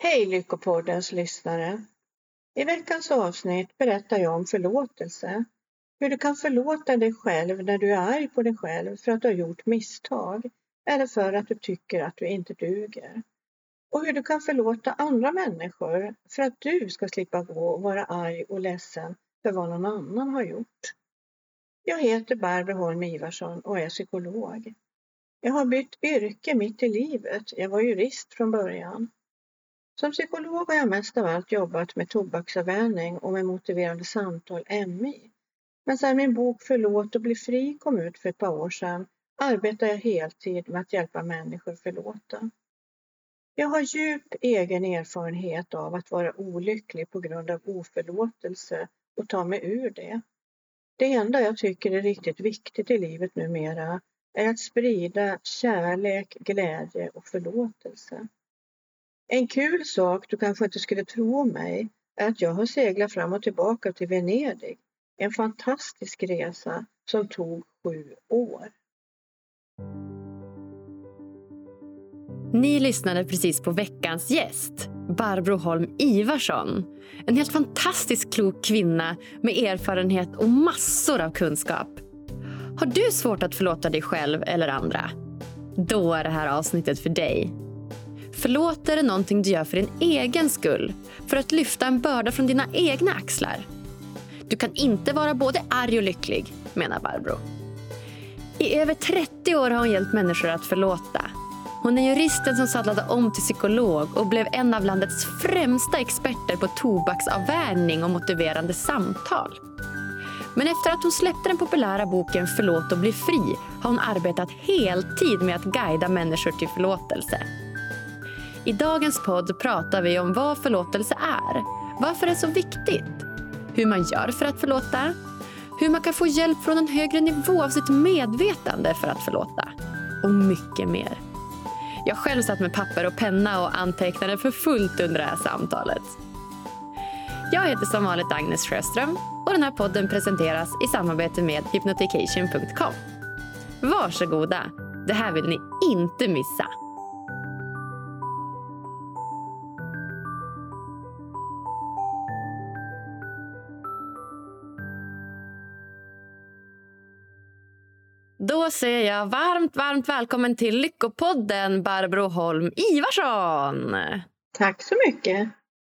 Hej Lyckopoddens lyssnare! I veckans avsnitt berättar jag om förlåtelse. Hur du kan förlåta dig själv när du är arg på dig själv för att du har gjort misstag eller för att du tycker att du inte duger. Och hur du kan förlåta andra människor för att du ska slippa gå och vara arg och ledsen för vad någon annan har gjort. Jag heter Barbro Holm Ivarsson och är psykolog. Jag har bytt yrke mitt i livet. Jag var jurist från början. Som psykolog har jag mest av allt jobbat med tobaksavvänjning och med motiverande samtal, MI. Men sedan min bok Förlåt och bli fri kom ut för ett par år sedan arbetar jag heltid med att hjälpa människor förlåta. Jag har djup egen erfarenhet av att vara olycklig på grund av oförlåtelse och ta mig ur det. Det enda jag tycker är riktigt viktigt i livet numera är att sprida kärlek, glädje och förlåtelse. En kul sak du kanske inte skulle tro om mig är att jag har seglat fram och tillbaka till Venedig. En fantastisk resa som tog sju år. Ni lyssnade precis på veckans gäst, Barbro Holm Ivarsson. En helt fantastiskt klok kvinna med erfarenhet och massor av kunskap. Har du svårt att förlåta dig själv eller andra? Då är det här avsnittet för dig. Förlåt är någonting du gör för din egen skull, för att lyfta en börda från dina egna axlar. Du kan inte vara både arg och lycklig, menar Barbro. I över 30 år har hon hjälpt människor att förlåta. Hon är juristen som sadlade om till psykolog och blev en av landets främsta experter på tobaksavvärjning och motiverande samtal. Men efter att hon släppte den populära boken Förlåt och bli fri har hon arbetat heltid med att guida människor till förlåtelse. I dagens podd pratar vi om vad förlåtelse är, varför det är så viktigt, hur man gör för att förlåta, hur man kan få hjälp från en högre nivå av sitt medvetande för att förlåta och mycket mer. Jag själv satt med papper och penna och antecknade för fullt under det här samtalet. Jag heter som vanligt Agnes Sjöström och den här podden presenteras i samarbete med hypnotication.com. Varsågoda, det här vill ni inte missa. Då säger jag varmt, varmt välkommen till Lyckopodden, Barbro Holm Ivarsson. Tack så mycket.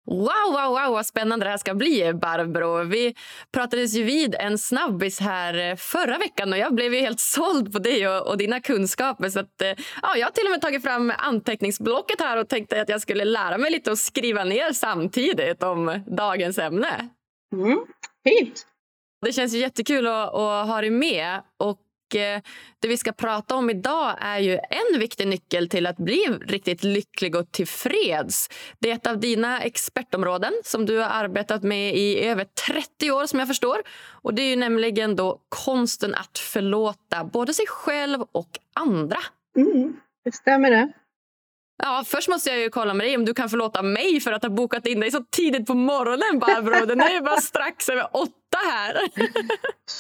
Wow, wow, wow, vad spännande det här ska bli, Barbro. Vi pratades ju vid en snabbis här förra veckan och jag blev ju helt såld på dig och, och dina kunskaper. Så att, ja, jag har till och med tagit fram anteckningsblocket här och tänkte att jag skulle lära mig lite och skriva ner samtidigt om dagens ämne. Mm, fint. Det känns ju jättekul att, att ha dig med. Och Eh, det vi ska prata om idag är ju en viktig nyckel till att bli riktigt lycklig och tillfreds. Det är ett av dina expertområden som du har arbetat med i över 30 år som jag förstår. Och Det är ju nämligen då konsten att förlåta både sig själv och andra. Mm, det stämmer det. Ja, först måste jag ju kolla med dig om du kan förlåta mig för att ha bokat in dig så tidigt på morgonen, Barbro. Den är ju bara strax över åtta här.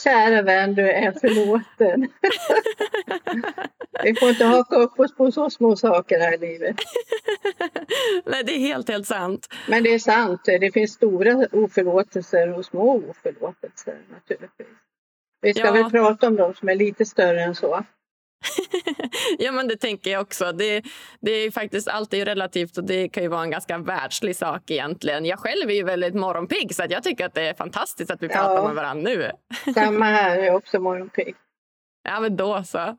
Kära vän, du är förlåten. Vi får inte haka upp oss på så små saker här i livet. Nej, det är helt, helt sant. Men det är sant. Det finns stora oförlåtelser och små oförlåtelser naturligtvis. Vi ska ja. väl prata om de som är lite större än så. ja, men det tänker jag också. Det, det är faktiskt alltid relativt och det kan ju vara en ganska världslig sak egentligen. Jag själv är ju väldigt morgonpigg så jag tycker att det är fantastiskt att vi pratar ja, med varandra nu. samma här, jag är också morgonpigg. Ja, men då så.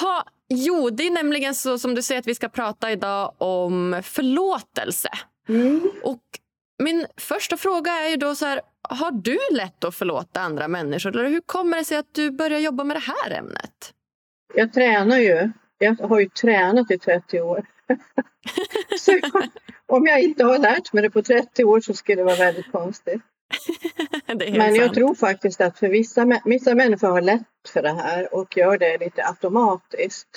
Ha, jo, det är nämligen så som du säger att vi ska prata idag om förlåtelse. Mm. Och min första fråga är ju då så här, har du lätt att förlåta andra människor? Eller hur kommer det sig att du börjar jobba med det här ämnet? Jag tränar ju. Jag har ju tränat i 30 år. så om jag inte har lärt mig det på 30 år så skulle det vara väldigt konstigt. Men jag sant. tror faktiskt att för vissa, vissa människor har lätt för det här och gör det lite automatiskt.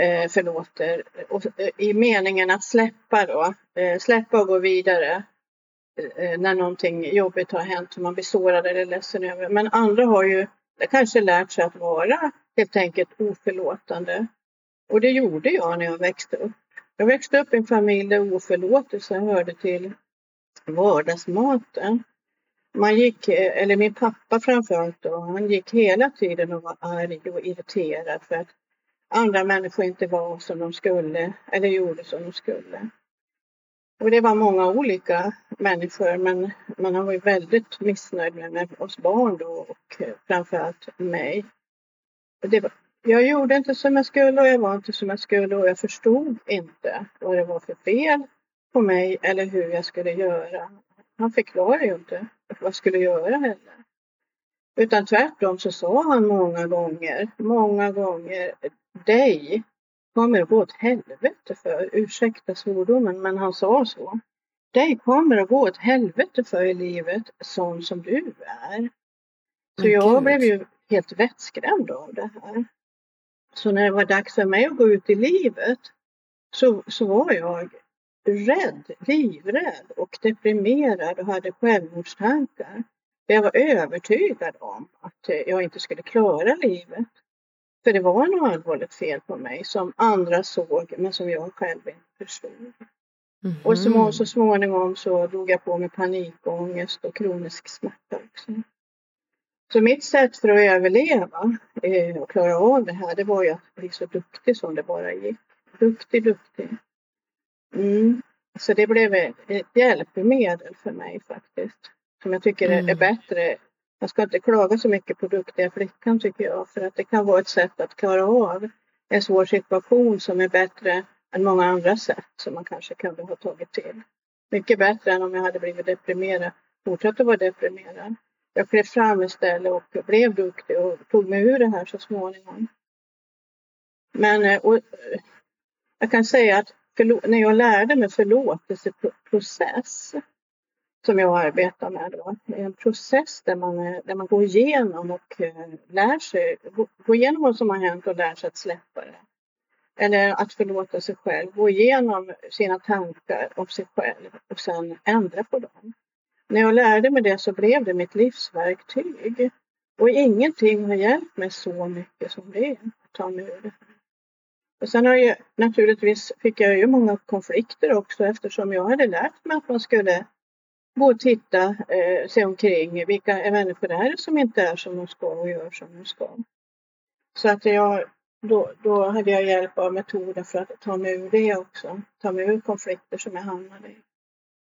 Eh, förlåter. Och, eh, I meningen att släppa då. Eh, släppa och gå vidare. Eh, eh, när någonting jobbigt har hänt som man blir sårad eller ledsen över. Men andra har ju kanske lärt sig att vara helt enkelt oförlåtande. Och det gjorde jag när jag växte upp. Jag växte upp i en familj där oförlåtelse hörde till vardagsmaten. Man gick, eh, eller min pappa framförallt då, han gick hela tiden och var arg och irriterad för att andra människor inte var som de skulle eller gjorde som de skulle. Och det var många olika människor men man var ju väldigt missnöjd med, oss barn då och framförallt mig. Det var, jag gjorde inte som jag skulle och jag var inte som jag skulle och jag förstod inte vad det var för fel på mig eller hur jag skulle göra. Han förklarade ju inte vad jag skulle göra heller. Utan tvärtom så sa han många gånger, många gånger, dig kommer att gå åt helvete för, ursäkta svordomen, men han sa så. Dig kommer att gå åt helvete för i livet sån som du är. Så men jag Gud. blev ju helt vettskrämd av det här. Så när det var dags för mig att gå ut i livet så, så var jag rädd, livrädd och deprimerad och hade självmordstankar. Jag var övertygad om att jag inte skulle klara livet. För det var något allvarligt fel på mig som andra såg men som jag själv inte förstod. Mm -hmm. Och så, mhm. så småningom så drog jag på mig panikångest och kronisk smärta också. Så mitt sätt för att överleva eh, och klara av det här, det var ju att bli så duktig som det bara gick. Duktig, duktig. Mm. Så det blev ett hjälpmedel för mig faktiskt. Som jag tycker mm. är bättre. Jag ska inte klaga så mycket på duktiga flickan tycker jag. För att det kan vara ett sätt att klara av en svår situation som är bättre än många andra sätt som man kanske kunde ha tagit till. Mycket bättre än om jag hade blivit deprimerad, fortsatt att vara deprimerad. Jag klev fram istället och blev duktig och tog mig ur det här så småningom. Men eh, och, eh, jag kan säga att när jag lärde mig förlåtelseprocess som jag arbetar med då, en process där man, där man går igenom och eh, lär sig, går igenom vad som har hänt och lär sig att släppa det. Eller att förlåta sig själv, gå igenom sina tankar om sig själv och sen ändra på dem. När jag lärde mig det så blev det mitt livsverktyg. Och ingenting har hjälpt mig så mycket som det att ta mig ur det. Och sen har jag naturligtvis fick jag ju många konflikter också eftersom jag hade lärt mig att man skulle gå och titta eh, se omkring. Vilka människor det är som inte är som de ska och gör som de ska? Så att jag, då, då hade jag hjälp av metoder för att ta mig ur det också. Ta mig ur konflikter som jag hamnade i.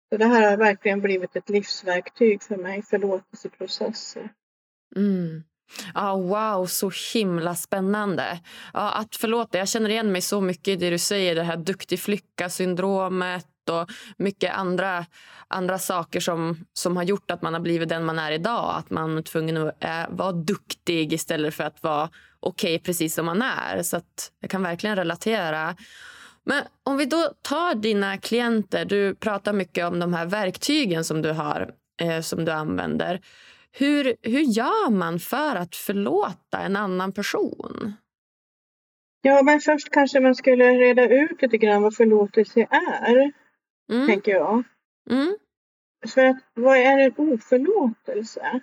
Så det här har verkligen blivit ett livsverktyg för mig, förlåtelseprocesser. Mm. Ah, wow, så himla spännande. Ah, att förlåta, jag känner igen mig så mycket i det du säger, det här duktig flicka-syndromet och mycket andra, andra saker som, som har gjort att man har blivit den man är idag. Att man är tvungen att äh, vara duktig istället för att vara okej okay, precis som man är. Så att jag kan verkligen relatera. Men om vi då tar dina klienter, du pratar mycket om de här verktygen som du har, eh, som du använder. Hur, hur gör man för att förlåta en annan person? Ja, men först kanske man skulle reda ut lite grann vad förlåtelse är, mm. tänker jag. Mm. För att vad är en oförlåtelse?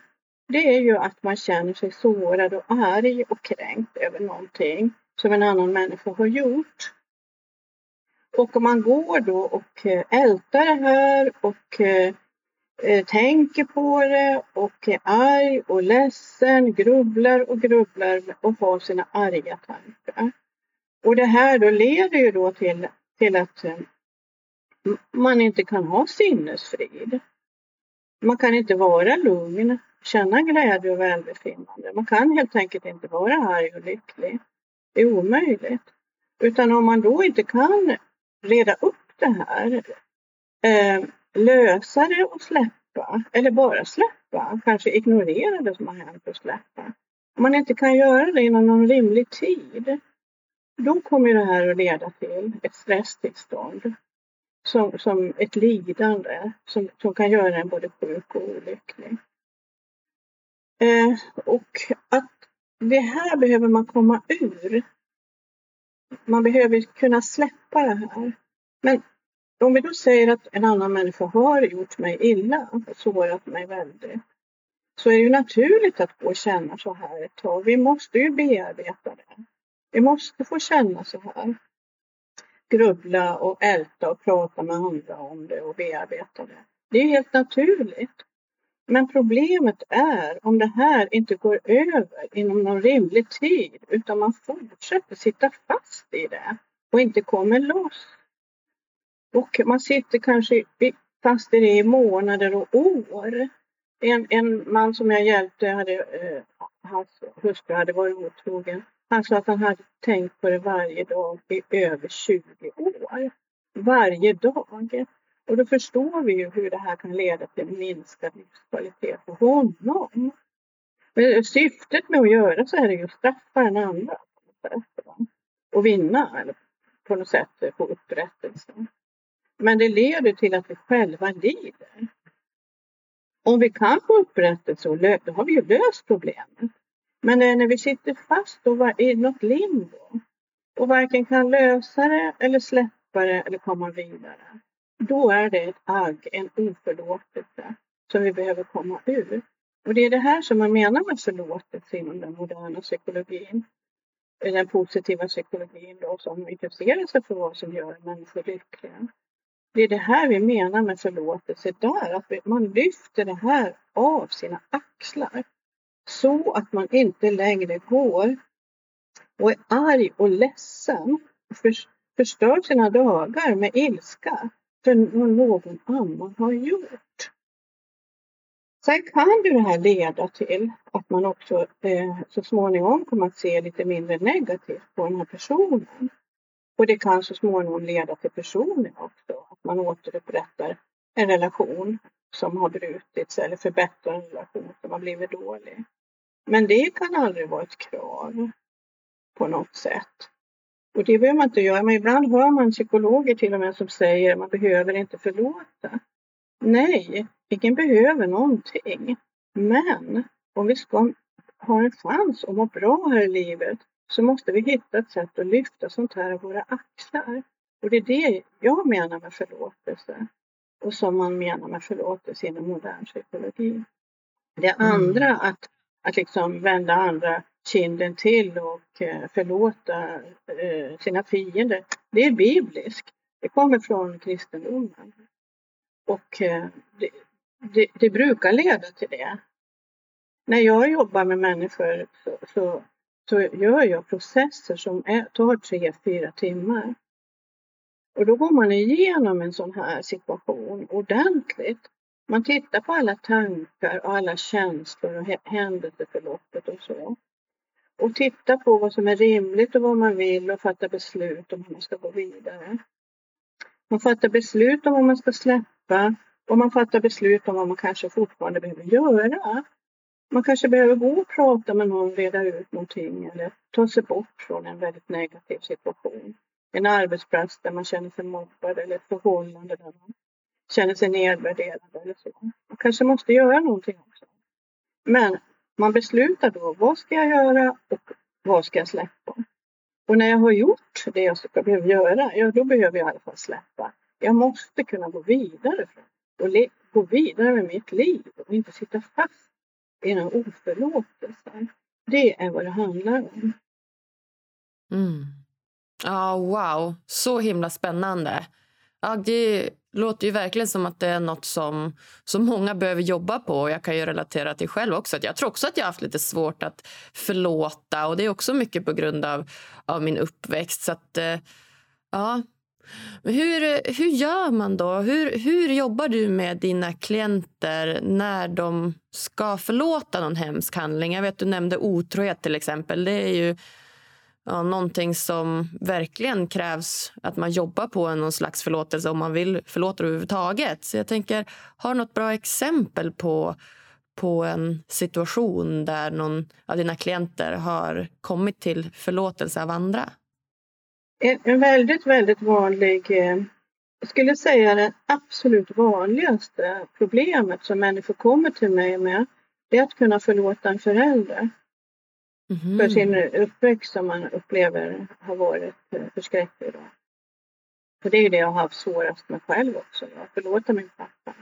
Det är ju att man känner sig sårad och arg och kränkt över någonting som en annan människa har gjort. Och om man går då och eh, ältar det här och eh, eh, tänker på det och är arg och ledsen, grubblar och grubblar och har sina arga tankar. Och det här då leder ju då till, till att man inte kan ha sinnesfrid. Man kan inte vara lugn, känna glädje och välbefinnande. Man kan helt enkelt inte vara arg och lycklig. Det är omöjligt. Utan om man då inte kan reda upp det här. Eh, lösa det och släppa. Eller bara släppa. Kanske ignorera det som har hänt och släppa. Om man inte kan göra det inom någon rimlig tid. Då kommer det här att leda till ett stresstillstånd. Som, som ett lidande som, som kan göra en både sjuk och olycklig. Eh, och att det här behöver man komma ur man behöver kunna släppa det här. Men om vi då säger att en annan människa har gjort mig illa och sårat mig väldigt så är det ju naturligt att gå och känna så här ett tag. Vi måste ju bearbeta det. Vi måste få känna så här grubbla och älta och prata med andra om det och bearbeta det. Det är helt naturligt. Men problemet är om det här inte går över inom någon rimlig tid utan man fortsätter sitta fast i det och inte kommer loss. Och man sitter kanske fast i det i månader och år. En, en man som jag hjälpte, hade, eh, hans hustru hade varit otrogen. Han sa att han hade tänkt på det varje dag i över 20 år. Varje dag. Och då förstår vi ju hur det här kan leda till minskad livskvalitet för honom. Men syftet med att göra så här är ju att straffa den andra och vinna eller på något sätt få upprättelse. Men det leder till att vi själva lider. Om vi kan få upprättelse, då har vi ju löst problemet. Men det är när vi sitter fast och i något limbo och varken kan lösa det eller släppa det eller komma vidare. Då är det ett agg, en oförlåtelse som vi behöver komma ur. Och det är det här som man menar med förlåtelse inom den moderna psykologin. Den positiva psykologin då som intresserar sig för vad som gör människor lyckliga. Det är det här vi menar med förlåtelse där, att man lyfter det här av sina axlar så att man inte längre går och är arg och ledsen och förstör sina dagar med ilska för vad någon annan har gjort. Sen kan ju det här leda till att man också eh, så småningom kommer att se lite mindre negativt på den här personen. Och det kan så småningom leda till personen också, att man återupprättar en relation som har brutits eller förbättrar en relation som har blivit dålig. Men det kan aldrig vara ett krav på något sätt. Och det behöver man inte göra, men ibland hör man psykologer till och med som säger att man behöver inte förlåta. Nej, ingen behöver någonting. Men om vi ska ha en chans att må bra här i livet så måste vi hitta ett sätt att lyfta sånt här av våra axlar. Och det är det jag menar med förlåtelse och som man menar med förlåtelse inom modern psykologi. Det andra, mm. att, att liksom vända andra kinden till och eh, förlåta eh, sina fiender, det är bibliskt. Det kommer från kristendomen. Och eh, det, det, det brukar leda till det. När jag jobbar med människor så, så, så gör jag processer som är, tar tre, fyra timmar. Och då går man igenom en sån här situation ordentligt. Man tittar på alla tankar och alla känslor och händelseförloppet och så och tittar på vad som är rimligt och vad man vill och fattar beslut om hur man ska gå vidare. Man fattar beslut om vad man ska släppa och man fattar beslut om vad man kanske fortfarande behöver göra. Man kanske behöver gå och prata med någon, reda ut någonting eller ta sig bort från en väldigt negativ situation. En arbetsplats där man känner sig mobbad eller ett förhållande där man känner sig nedvärderad eller så. Man kanske måste göra någonting också. Men man beslutar då vad ska jag göra och vad ska jag släppa. Och när jag har gjort det jag ska behöva göra, ja då behöver jag i alla fall släppa. Jag måste kunna gå vidare och gå vidare med mitt liv och inte sitta fast i den oförlåtelse. Det är vad det handlar om. Mm. Ja, oh, wow. Så himla spännande. Ja, det låter ju verkligen som att det är något som, som många behöver jobba på. Jag kan ju relatera till själv också. jag tror också att jag har haft lite svårt att förlåta. Och Det är också mycket på grund av, av min uppväxt. Så att, eh, ja. Hur, hur gör man då? Hur, hur jobbar du med dina klienter när de ska förlåta någon hemsk handling? Jag vet Du nämnde otrohet till exempel. Det är ju ja, någonting som verkligen krävs att man jobbar på någon slags förlåtelse om man vill förlåta överhuvudtaget. Så jag tänker, har du något bra exempel på, på en situation där någon av dina klienter har kommit till förlåtelse av andra? En, en väldigt, väldigt vanlig eh, jag skulle säga det absolut vanligaste problemet som människor kommer till mig med det är att kunna förlåta en förälder mm. för sin uppväxt som man upplever har varit eh, förskräcklig. Då. För det är ju det jag har haft svårast med själv också, att förlåta min pappa.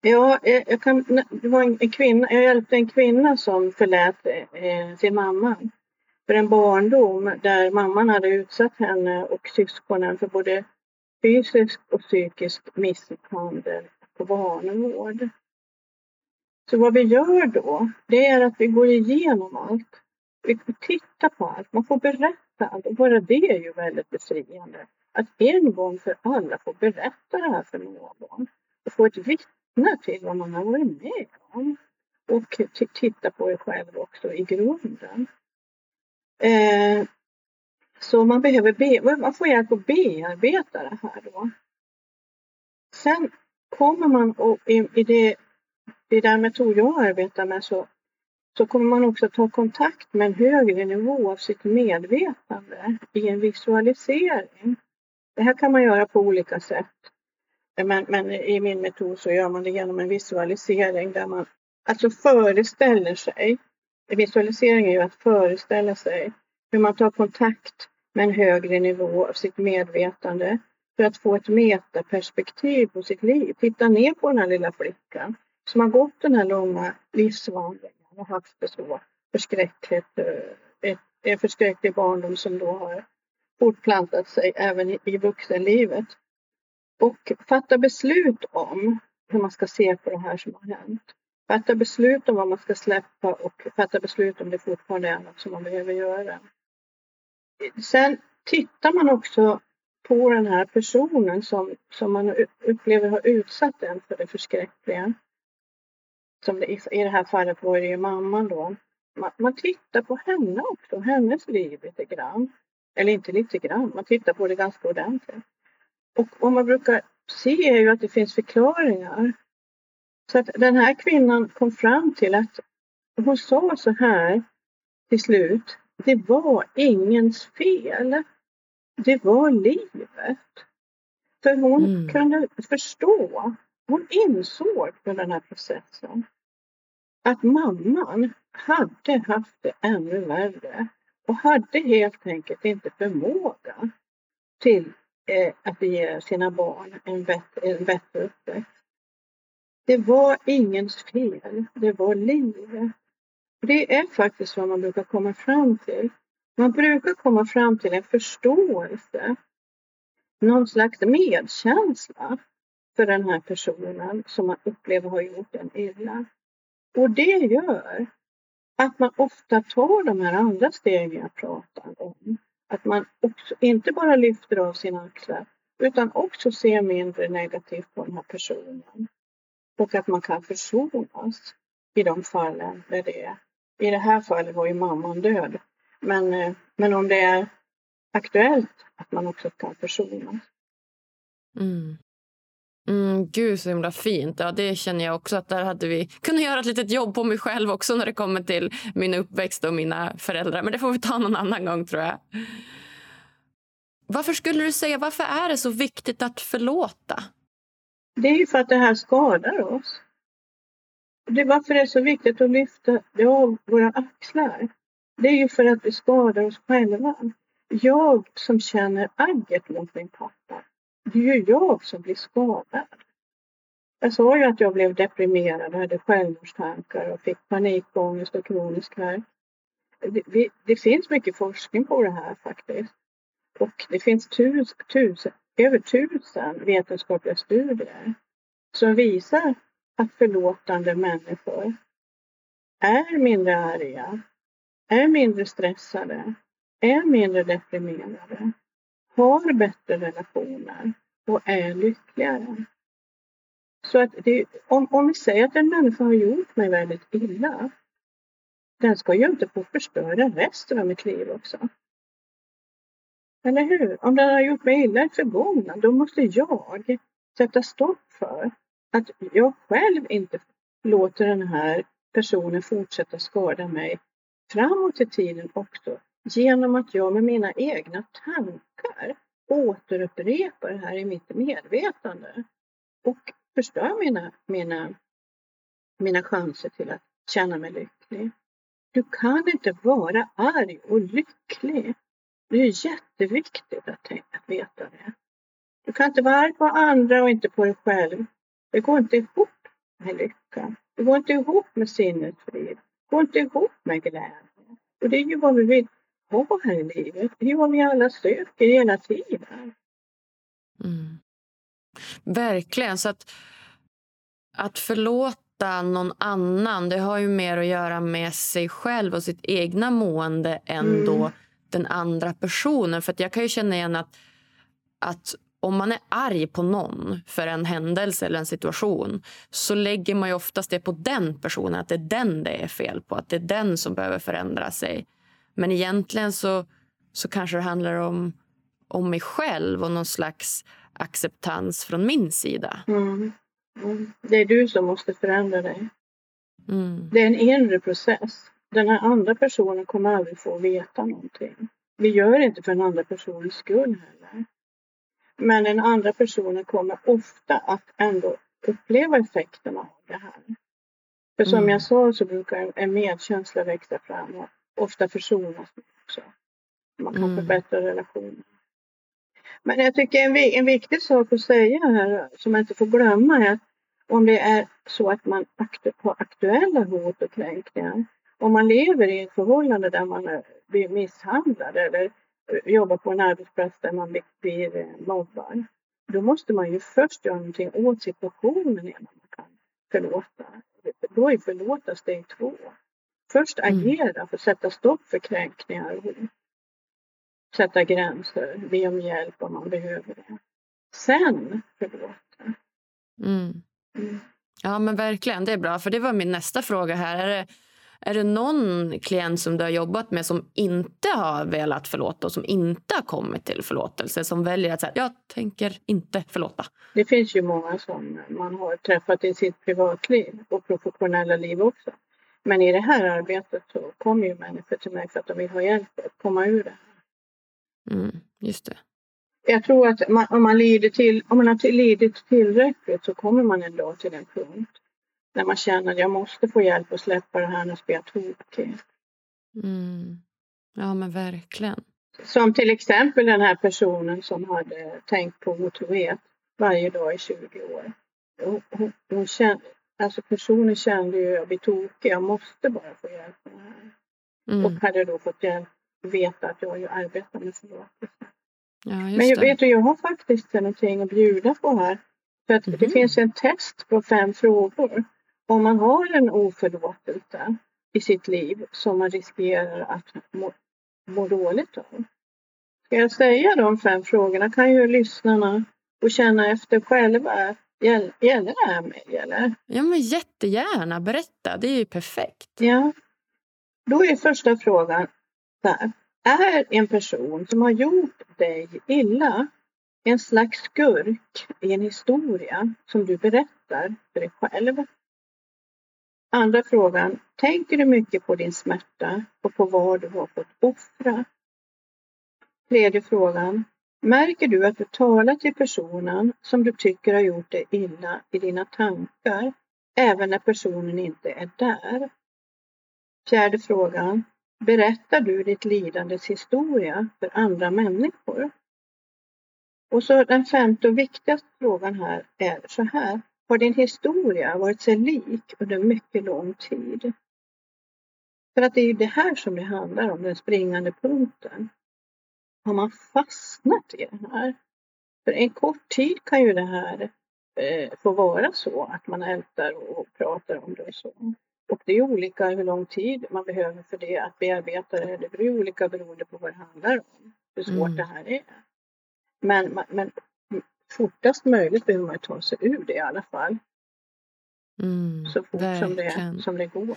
Ja, eh, jag, kan, det var en, kvinna, jag hjälpte en kvinna som förlät eh, sin mamma. för en barndom där mamman hade utsatt henne och syskonen för både fysisk och psykisk misshandel på barnavård. Så vad vi gör då, det är att vi går igenom allt. Vi tittar på allt, man får berätta allt. Och bara det är ju väldigt befriande. Att en gång för alla få berätta det här för någon. Och få ett vittne till vad man har varit med om. Och titta på det själv också i grunden. Eh, så man behöver be, man får hjälp att bearbeta det här då. Sen kommer man och i, i det, i den metod jag arbetar med så, så kommer man också ta kontakt med en högre nivå av sitt medvetande i en visualisering. Det här kan man göra på olika sätt. Men, men i min metod så gör man det genom en visualisering där man alltså föreställer sig. Visualisering är ju att föreställa sig hur man tar kontakt med en högre nivå av sitt medvetande för att få ett metaperspektiv på sitt liv. Titta ner på den här lilla flickan som har gått den här långa livsvandringen och haft det så förskräckligt, eh, en förskräcklig barndom som då har fortplantat sig även i vuxenlivet. Och fatta beslut om hur man ska se på det här som har hänt. Fatta beslut om vad man ska släppa och fatta beslut om det fortfarande är något som man behöver göra. Sen tittar man också på den här personen som, som man upplever har utsatt en för det förskräckliga. Som det, I det här fallet var det ju mamman då. Man, man tittar på henne också, hennes liv lite grann. Eller inte lite grann, man tittar på det ganska ordentligt. Och vad man brukar se är ju att det finns förklaringar. Så att den här kvinnan kom fram till att hon sa så här till slut det var ingens fel. Det var livet. För hon mm. kunde förstå, hon insåg den här processen att mamman hade haft det ännu värre och hade helt enkelt inte förmåga till eh, att ge sina barn en bättre, en bättre uppväxt. Det var ingens fel, det var livet. Det är faktiskt vad man brukar komma fram till. Man brukar komma fram till en förståelse, någon slags medkänsla för den här personen som man upplever har gjort en illa. Och det gör att man ofta tar de här andra stegen jag pratar om. Att man också inte bara lyfter av sina axlar utan också ser mindre negativt på den här personen. Och att man kan försonas i de fallen där det är i det här fallet var ju mamman död. Men, eh, men om det är aktuellt att man också kan försonas. Mm. Mm, gud, så himla fint. Ja, det känner jag också att där hade vi kunnat göra ett litet jobb på mig själv också när det kommer till min uppväxt och mina föräldrar. Men det får vi ta någon annan gång tror jag. Varför skulle du säga, varför är det så viktigt att förlåta? Det är ju för att det här skadar oss. Det är varför det är så viktigt att lyfta det av våra axlar. Det är ju för att vi skadar oss själva. Jag som känner agget mot min pappa, det är ju jag som blir skadad. Jag sa ju att jag blev deprimerad, hade självmordstankar och fick panikångest och kronisk värk. Det, det, finns mycket forskning på det här faktiskt. Och det finns tus, tus, över tusen vetenskapliga studier som visar att förlåtande människor är mindre arga, är mindre stressade, är mindre deprimerade, har bättre relationer och är lyckligare. Så att det, om, om vi säger att en människa har gjort mig väldigt illa, den ska ju inte få förstöra resten av mitt liv också. Eller hur? Om den har gjort mig illa i förgångna, då måste jag sätta stopp för att jag själv inte låter den här personen fortsätta skada mig framåt i tiden också genom att jag med mina egna tankar återupprepar det här i mitt medvetande och förstör mina, mina, mina chanser till att känna mig lycklig. Du kan inte vara arg och lycklig. Det är jätteviktigt att, att veta det. Du kan inte vara arg på andra och inte på dig själv. Det går inte ihop med lycka. Det går inte ihop med sinnesfrid. Det går inte ihop med glädje. Och det är ju vad vi vill ha här i livet. Jo, vi alla söker hela tiden. Mm. Verkligen. Så att, att förlåta någon annan det har ju mer att göra med sig själv och sitt egna mående än mm. då den andra personen. För Jag kan ju känna igen att, att om man är arg på någon för en händelse eller en situation så lägger man ju oftast det på den personen, att det är den det är fel på. Att det är den som behöver förändra sig. Men egentligen så, så kanske det handlar om, om mig själv och någon slags acceptans från min sida. Mm. Mm. Det är du som måste förändra dig. Mm. Det är en inre process. Den här andra personen kommer aldrig få veta någonting. Vi gör inte för den andra personens skull heller. Men den andra personen kommer ofta att ändå uppleva effekterna av det här. För som mm. jag sa så brukar en medkänsla växa fram och ofta försonas också. Man kan mm. förbättra relationen. Men jag tycker en, en viktig sak att säga här som man inte får glömma är att om det är så att man har aktuella hot och kränkningar, om man lever i ett förhållande där man blir misshandlad eller jobbar på en arbetsplats där man blir eh, mobbad, då måste man ju först göra någonting åt situationen innan man kan förlåta. Då är förlåta steg två. Först mm. agera för att sätta stopp för kränkningar och sätta gränser, be om hjälp om man behöver det. Sen förlåta. Mm. Mm. Ja men verkligen, det är bra. För det var min nästa fråga här. Är det, är det någon klient som du har jobbat med som inte har velat förlåta och som inte har kommit till förlåtelse? Som väljer att säga, jag tänker inte förlåta. Det finns ju många som man har träffat i sitt privatliv och professionella liv också. Men i det här arbetet så kommer ju människor till mig för att de vill ha hjälp att komma ur det. Mm, just det. Jag tror att man, om, man lider till, om man har lidit tillräckligt så kommer man en dag till en punkt när man känner att jag måste få hjälp att släppa det här, annars blir jag tokig. Mm. Ja men verkligen. Som till exempel den här personen som hade tänkt på otrohet varje dag i 20 år. Hon, hon, hon kände, alltså personen kände ju att jag blir tokig, jag måste bara få hjälp med det här. Mm. Och hade då fått hjälp, veta att jag ju arbetar med förlåtelse. Ja, Men jag vet du, jag har faktiskt någonting att bjuda på här. För att mm. det finns en test på fem frågor om man har en oförlåtelse i sitt liv som man riskerar att må, må dåligt av. Ska jag säga de fem frågorna kan ju lyssnarna få känna efter själva. Gäller, det här mig eller? Ja men jättegärna, berätta, det är ju perfekt. Ja. Då är första frågan här. Är en person som har gjort dig illa en slags skurk i en historia som du berättar för dig själv? Andra frågan. Tänker du mycket på din smärta och på vad du har fått offra? Tredje frågan. Märker du att du talar till personen som du tycker har gjort dig illa i dina tankar, även när personen inte är där? Fjärde frågan. Berättar du ditt lidandes historia för andra människor? Och så den femte och viktigaste frågan här är så här har din historia varit sig lik under mycket lång tid? För att det är ju det här som det handlar om, den springande punkten. Har man fastnat i det här? För en kort tid kan ju det här eh, få vara så att man ältar och pratar om det och så. Och det är olika hur lång tid man behöver för det att bearbeta det. Det blir olika beroende på vad det handlar om, hur svårt mm. det här är. Men, men fortast möjligt behöver man ta sig ur det i alla fall. Mm, så fort som det, som det går.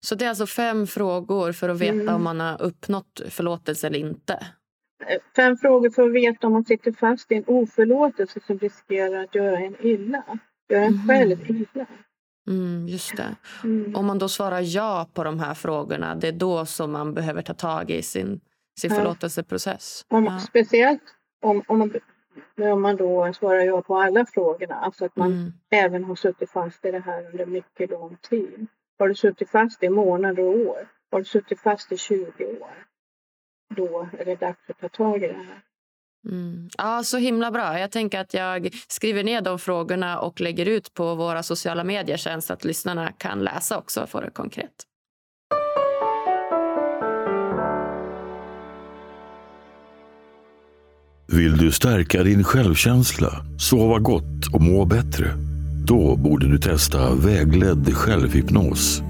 Så det är alltså fem frågor för att veta mm. om man har uppnått förlåtelse eller inte? Fem frågor för att veta om man sitter fast i en oförlåtelse som riskerar att göra en illa. Göra en mm. själv illa. Mm, just det. Mm. Om man då svarar ja på de här frågorna, det är då som man behöver ta tag i sin, sin förlåtelseprocess. Om, ja. Speciellt om, om man om man då svarar ja på alla frågorna, alltså att man mm. även har suttit fast i det här under mycket lång tid. Har du suttit fast i månader och år, har du suttit fast i 20 år, då är det dags att ta tag i det här. Mm. Ja, så himla bra. Jag tänker att jag skriver ner de frågorna och lägger ut på våra sociala medier sen så att lyssnarna kan läsa också och få det konkret. Vill du stärka din självkänsla, sova gott och må bättre? Då borde du testa vägledd självhypnos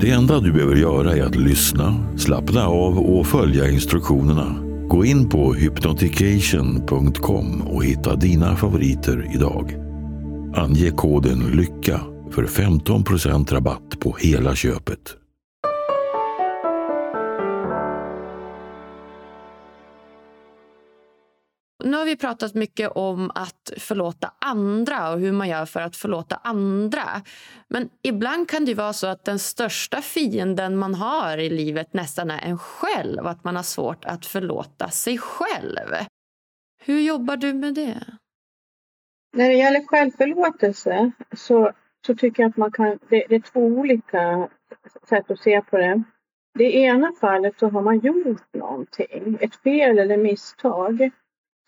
det enda du behöver göra är att lyssna, slappna av och följa instruktionerna. Gå in på hypnotication.com och hitta dina favoriter idag. Ange koden LYCKA för 15% rabatt på hela köpet. Nu har vi pratat mycket om att förlåta andra och hur man gör för att förlåta andra. Men ibland kan det vara så att den största fienden man har i livet nästan är en själv. Att man har svårt att förlåta sig själv. Hur jobbar du med det? När det gäller självförlåtelse så, så tycker jag att man kan, det, det är två olika sätt att se på det. Det ena fallet så har man gjort någonting, ett fel eller misstag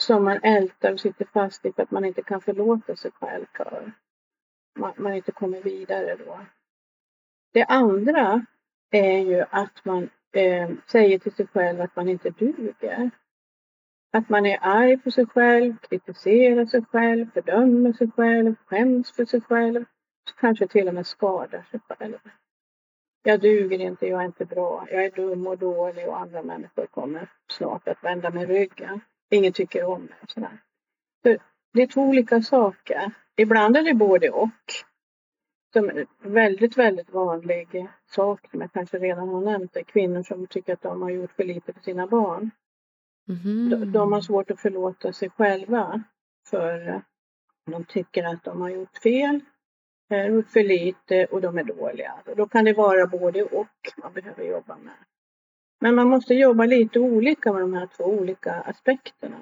som man ältar och sitter fast i för att man inte kan förlåta sig själv för. Man, man inte kommer vidare då. Det andra är ju att man eh, säger till sig själv att man inte duger. Att man är arg på sig själv, kritiserar sig själv, fördömer sig själv, skäms för sig själv, kanske till och med skadar sig själv. Jag duger inte, jag är inte bra, jag är dum och dålig och andra människor kommer snart att vända mig ryggen ingen tycker om sådär. För det är två olika saker. Ibland är det både och. Som är väldigt, väldigt vanlig sak som jag kanske redan har nämnt är kvinnor som tycker att de har gjort för lite för sina barn. Mm. De, de, har svårt att förlåta sig själva för de tycker att de har gjort fel, gjort för lite och de är dåliga. Då kan det vara både och man behöver jobba med. Men man måste jobba lite olika med de här två olika aspekterna.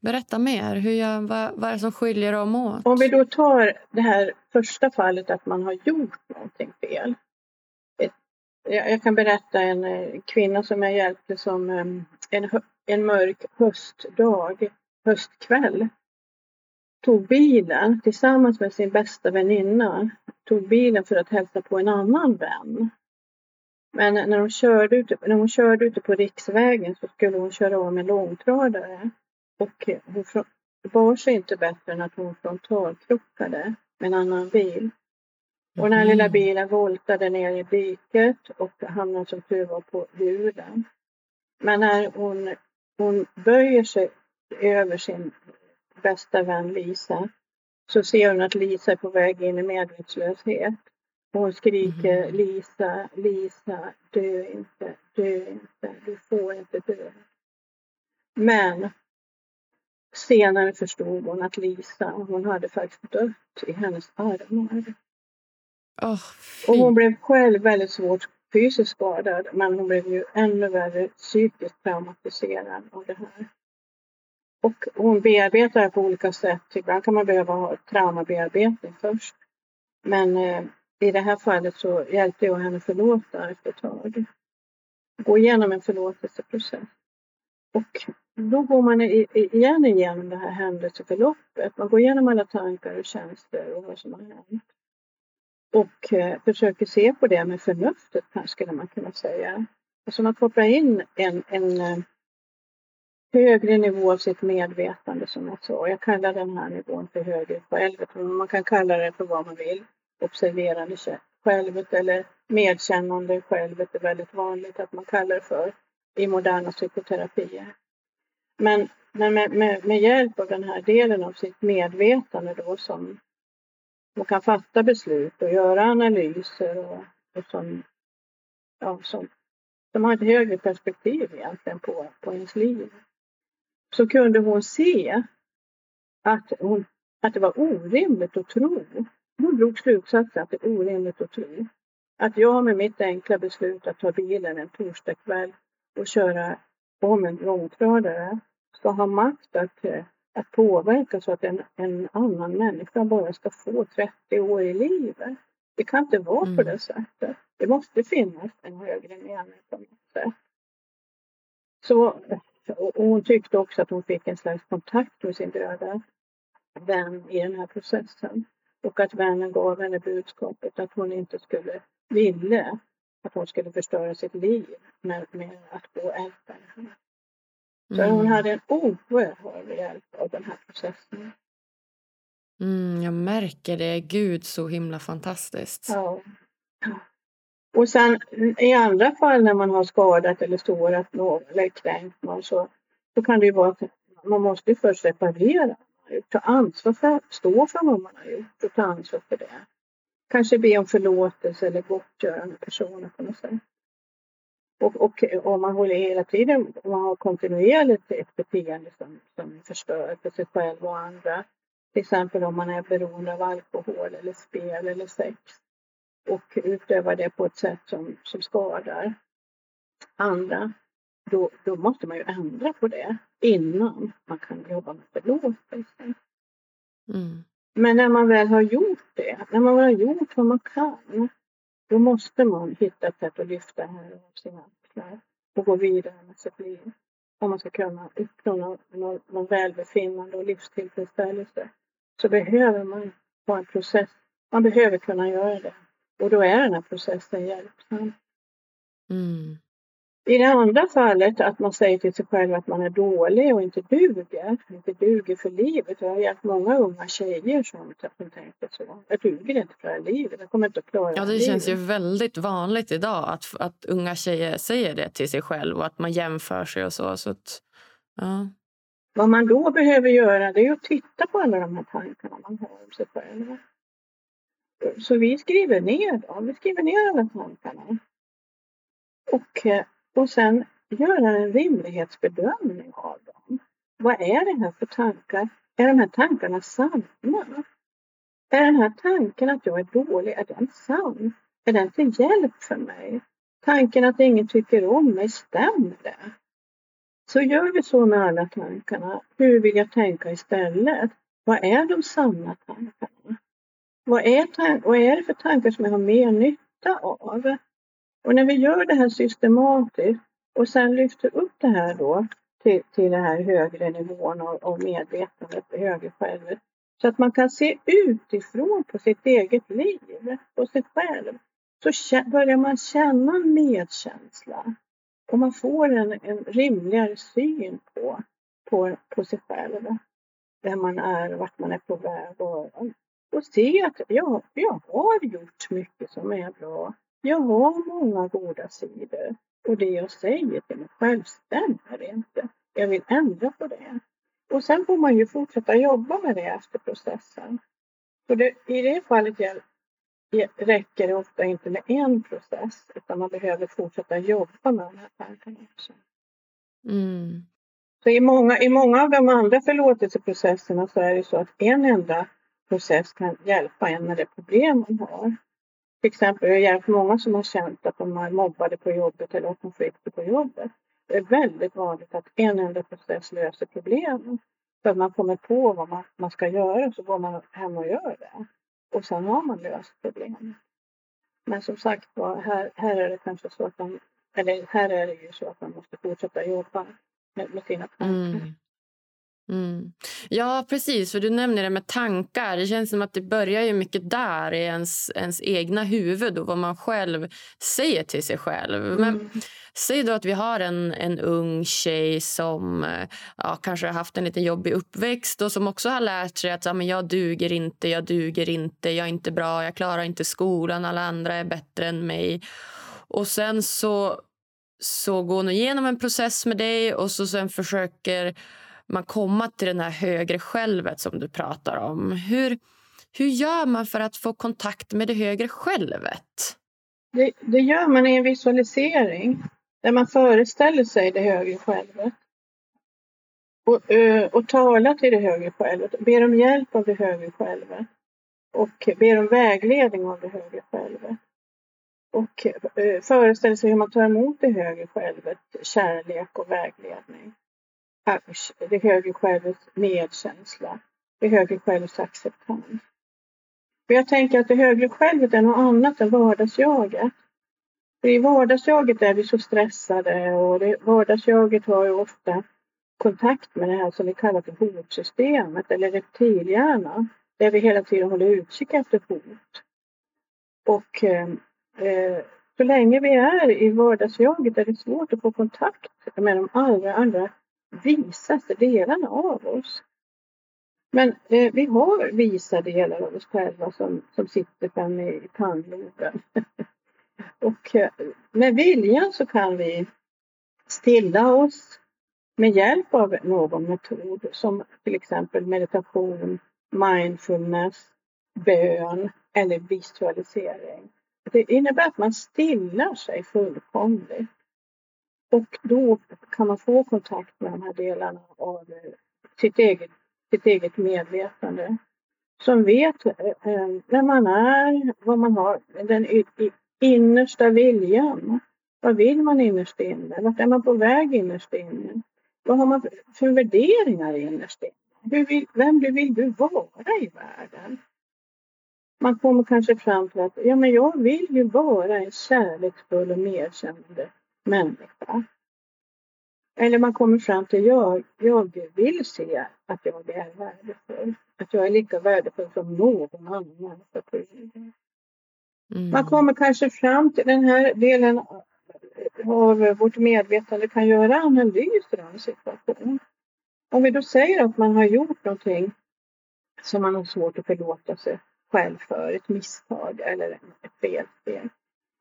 Berätta mer. Hur gör, vad, vad är det som skiljer dem åt? Om vi då tar det här första fallet att man har gjort någonting fel. Jag kan berätta en eh, kvinna som jag hjälpte som ehm, en, en mörk höstdag, höstkväll, tog bilen tillsammans med sin bästa väninna, tog bilen för att hälsa på en annan vän men när hon, körde ute, när hon körde ute på riksvägen så skulle hon köra om en långtradare. Och hon bar sig inte bättre än att hon frontalkrockade med en annan bil. Och den här mm. lilla bilen voltade ner i diket och hamnade som tur var på hjulen. Men när hon, hon böjer sig över sin bästa vän Lisa så ser hon att Lisa är på väg in i medvetslöshet. Hon skriker mm. Lisa, Lisa, dö inte, dö inte, du får inte dö. Men senare förstod hon att Lisa, hon hade faktiskt dött i hennes armar. Oh, och hon blev själv väldigt svårt fysiskt skadad men hon blev ju ännu värre psykiskt traumatiserad av det här. Och hon bearbetar det på olika sätt. Ibland kan man behöva ha traumabearbetning först. Men eh, i det här fallet så hjälpte jag henne förlåta efter ett tag. Gå igenom en förlåtelseprocess. Och då går man igen igenom det här händelseförloppet. Man går igenom alla tankar och känslor och vad som har hänt. Och eh, försöker se på det med förnuftet, skulle man kunna säga. Alltså man kopplar in en, en eh, högre nivå av sitt medvetande som jag sa. Jag kallar den här nivån för högre självet, men man kan kalla det för vad man vill observerande självet eller medkännande självet är väldigt vanligt att man kallar det för i moderna psykoterapier. Men, men med, med, med, hjälp av den här delen av sitt medvetande då som man kan fatta beslut och göra analyser och, och som, ja, som, som har ett högre perspektiv egentligen på, på ens liv. Så kunde hon se att, hon, att det var orimligt att tro hon drog slutsatsen att det är orimligt att tro att jag med mitt enkla beslut att ta bilen en torsdagkväll och köra om en långtradare ska ha makt att, att påverka så att en, en annan människa bara ska få 30 år i livet. Det kan inte vara mm. på det sättet. Det måste finnas en högre mening på något sätt. Så, och hon tyckte också att hon fick en slags kontakt med sin döda vän i den här processen. Och att vännen gav henne budskapet att hon inte skulle ville att hon skulle förstöra sitt liv med, med att gå älta henne. Så mm. hon hade en oerhörd hjälp av den här processen. Mm, jag märker det. Gud, så himla fantastiskt. Ja. Och sen i andra fall när man har skadat eller sårat någon eller kränkt någon så, så kan det ju vara att man måste först reparera. Ta ansvar för, stå för vad man har gjort och ta ansvar för det. Kanske be om förlåtelse eller gottgörande personer på något sätt. Och, och om man håller hela tiden, om man har kontinuerligt ett beteende som, som förstör för sig själv och andra. Till exempel om man är beroende av alkohol eller spel eller sex och utövar det på ett sätt som, som skadar andra. Då, då måste man ju ändra på det innan man kan jobba med förlåtelse. Mm. Men när man väl har gjort det, när man väl har gjort vad man kan, då måste man hitta ett sätt att lyfta här av sina axlar och gå vidare med sitt liv. Om man ska kunna uppnå någon, någon, någon välbefinnande och livstillfredsställelse så behöver man ha en process. Man behöver kunna göra det. Och då är den här processen hjälpsam. Mm. I det andra fallet, att man säger till sig själv att man är dålig och inte duger, inte duger för livet. Jag har hjälpt många unga tjejer som, som tänker så. Jag duger inte för det här livet, jag kommer inte att klara Ja, det livet. känns ju väldigt vanligt idag att, att unga tjejer säger det till sig själv och att man jämför sig och så. så att, ja. Vad man då behöver göra det är att titta på alla de här tankarna man har om sig själv. Så vi skriver ner dem, vi skriver ner alla tankarna. Och eh, och sen göra en rimlighetsbedömning av dem. Vad är det här för tankar? Är de här tankarna sanna? Är den här tanken att jag är dålig, är den sann? Är den till hjälp för mig? Tanken att ingen tycker om mig, stämmer det? Så gör vi så med alla tankarna. Hur vill jag tänka istället? Vad är de sanna tankarna? Vad är, vad är det för tankar som jag har mer nytta av? Och när vi gör det här systematiskt och sen lyfter upp det här då till, till den här högre nivån av, av medvetandet, högre självet, så att man kan se utifrån på sitt eget liv och sig själv, så börjar man känna medkänsla. Och man får en, en rimligare syn på, på, på sig själv, vem man är, och vart man är på väg och, och se att jag, jag har gjort mycket som är bra jag har många goda sidor och det jag säger till mig själv stämmer inte. Jag vill ändra på det. Och sen får man ju fortsätta jobba med det efter processen. Så det, i det fallet räcker det ofta inte med en process utan man behöver fortsätta jobba med de här tankarna också. Mm. Så i många, I många av de andra förlåtelseprocesserna så är det så att en enda process kan hjälpa en med det problem man har. Till exempel, jag har hjälpt många som har känt att de är mobbade på jobbet eller har konflikter på jobbet. Det är väldigt vanligt att en enda process löser problemen. För att man kommer på vad man, man ska göra så går man hem och gör det. Och sen har man löst problemet. Men som sagt här, här är det kanske så att man, eller här är det ju så att man måste fortsätta jobba med, med sina tankar. Mm. Mm. Ja, precis. För Du nämner det med tankar. Det känns som att det börjar ju mycket där i ens, ens egna huvud och vad man själv säger till sig själv. Mm. Men Säg då att vi har en, en ung tjej som ja, kanske har haft en lite jobbig uppväxt och som också har lärt sig att ja, men jag duger inte, jag duger inte, jag är inte bra, jag klarar inte skolan, alla andra är bättre än mig. Och sen så, så går hon igenom en process med dig och så sen försöker man komma till det här högre självet som du pratar om. Hur, hur gör man för att få kontakt med det högre självet? Det, det gör man i en visualisering där man föreställer sig det högre självet. Och, eh, och talar till det högre självet, ber om hjälp av det högre självet och ber om vägledning av det högre självet. Och eh, föreställer sig hur man tar emot det högre självet, kärlek och vägledning det högre självets medkänsla, det högre självets acceptans. För jag tänker att det högre självet är något annat än vardagsjaget. För I vardagsjaget är vi så stressade och det, vardagsjaget har ju ofta kontakt med det här som vi kallar för hotsystemet eller reptilhjärnan. Där vi hela tiden håller utkik efter hot. Och eh, eh, så länge vi är i vardagsjaget är det svårt att få kontakt med de allra, allra visaste delarna av oss. Men eh, vi har visa delar av oss själva som, som sitter framme i pannloben. och eh, med viljan så kan vi stilla oss med hjälp av någon metod som till exempel meditation, mindfulness, bön eller visualisering. Det innebär att man stillar sig fullkomligt. Och då kan man få kontakt med de här delarna av eh, sitt eget, sitt eget medvetande. Som vet eh, eh, vem man är, vad man har, den innersta viljan. Vad vill man innerst inne? Vart är man på väg innerst inne? Vad har man för värderingar innerst inne? Vill, vem vill du vara i världen? Man kommer kanske fram till att ja, men jag vill ju vara en kärleksfull och medkännande människa. Eller man kommer fram till jag, jag vill se att jag är värdefull. Att jag är lika värdefull som någon annan på jorden. Mm. Man kommer kanske fram till den här delen av vårt medvetande kan göra analyser av en situation. Om vi då säger att man har gjort någonting som man har svårt att förlåta sig själv för, ett misstag eller ett felsteg.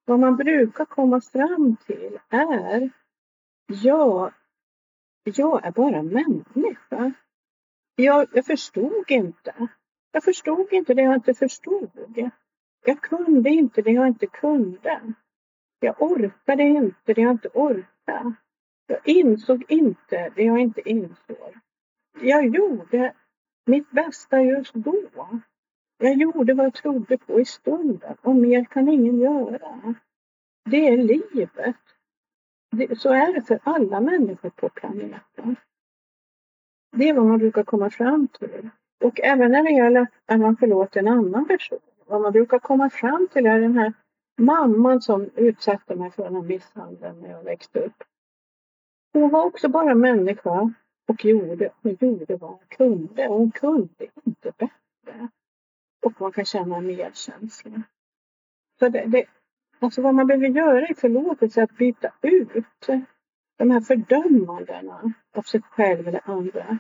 Vad man brukar komma fram till är ja, jag är bara människa. Jag, jag förstod inte. Jag förstod inte det jag inte förstod. Jag kunde inte det jag inte kunde. Jag orkade inte det jag inte orkade. Jag insåg inte det jag inte insåg. Jag gjorde mitt bästa just då. Jag gjorde vad jag trodde på i stunden och mer kan ingen göra. Det är livet. Det, så är det för alla människor på planeten. Det är vad man brukar komma fram till. Och även när det gäller att man förlåter en annan person. Vad man brukar komma fram till är den här mamman som utsatte mig för den här misshandeln när jag växte upp. Hon var också bara människa och gjorde, hon gjorde vad hon kunde. Hon kunde inte bättre. Och man kan känna medkänsla. Så det, det, alltså vad man behöver göra i förlåtelse är att byta ut de här fördömandena av sig själv eller andra